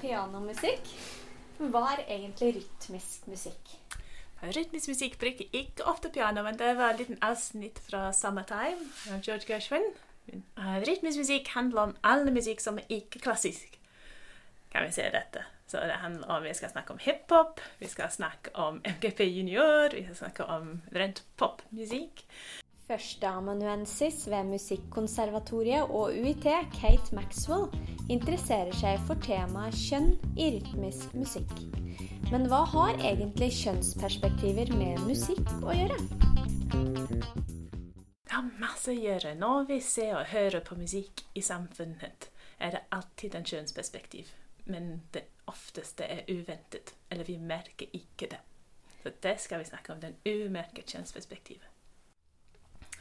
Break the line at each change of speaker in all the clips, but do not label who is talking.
pianomusikk. Hva er egentlig rytmisk musikk?
Rytmisk musikk bruker ikke ofte piano, men det var et liten avsnitt fra Summertime av George Gershwin. Uh, rytmisk musikk handler om all musikk som er ikke klassisk. Kan vi se dette. Så det handler om, Vi skal snakke om hiphop, vi skal snakke om MGP Junior, vi skal snakke om rent popmusikk.
Førsteamanuensis ved Musikkonservatoriet og UiT, Kate Maxwell, interesserer seg for temaet kjønn i rytmisk musikk. Men hva har egentlig kjønnsperspektiver med musikk å gjøre?
Det har masse å gjøre. Når vi ser og hører på musikk i samfunnet, er det alltid en kjønnsperspektiv. Men det ofteste er uventet, eller vi merker ikke det. Så det skal vi snakke om, den umerket kjønnsperspektivet.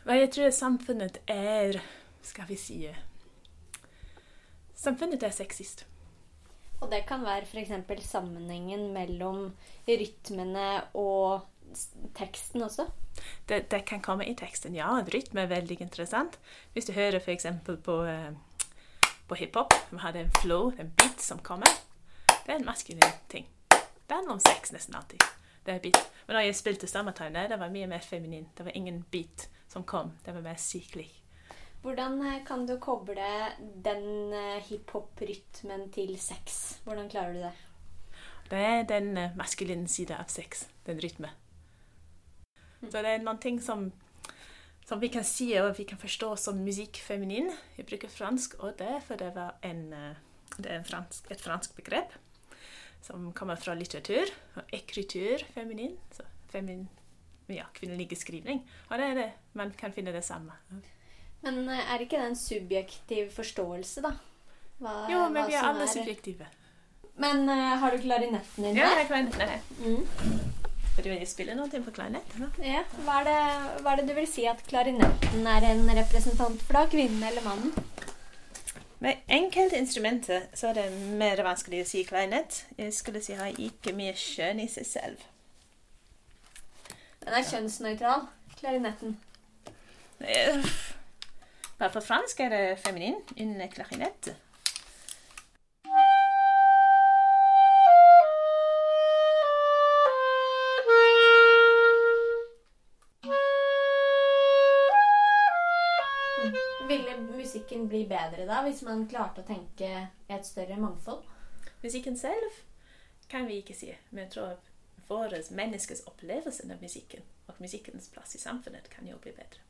Hva jeg tror samfunnet er Skal vi si Samfunnet er sexist.
Og det kan være f.eks. sammenhengen mellom rytmene og teksten også?
Det, det, kan komme i teksten, ja. Rytme er veldig interessant. Hvis du hører f.eks. på, uh, på hiphop, vi har en flow, en beat som kommer. Det er en maskulin ting. Det handler om sex nesten alltid. Det er beat. Men da jeg spilte Summertime, det var mye mer feminin. Det var ingen beat som kom. Det var mer sykelig.
Hvordan eh, kan du koble den eh, hiphop-rytmen til sex? Hvordan klarer du det?
Det er den eh, maskuline sida av sex, den rytme. Mm. Så det er noen ting som, som, vi kan si og vi kan forstå som musikk feminin. Vi bruker fransk, og det for det var en, det er en fransk, et fransk begrep som kommer fra litteratur. Og ekritur feminin. Så feminin ja, kvinnelig skrivning. Og det er det. Man kan finne det samme.
Men eh, er ikke det en subjektiv forståelse, da?
Hva, jo, men vi er alle er... subjektive.
Men uh, har du klarinetten din
Ja, jeg har klarinetten her. Mm. Vil du spille noe på klarinett?
Ja. Hva er, det, hva er, det, du vil si at klarinetten er en representant for, da? Kvinnen eller mannen?
Med enkelte instrumenter så er det mer vanskelig å si klarinett. Jeg skulle si har ikke mye skjønn i seg selv.
Den er kjønnsnøytral, klarinetten.
Bare på fransk er det feminin en klarinett.
Ville musikken bli bedre da, hvis man klarte å tenke et større mangfold?
Musikken selv kan vi ikke si, men jeg tror vår menneskes opplevelse av musikken og musikkens plass i samfunnet kan jo bli bedre.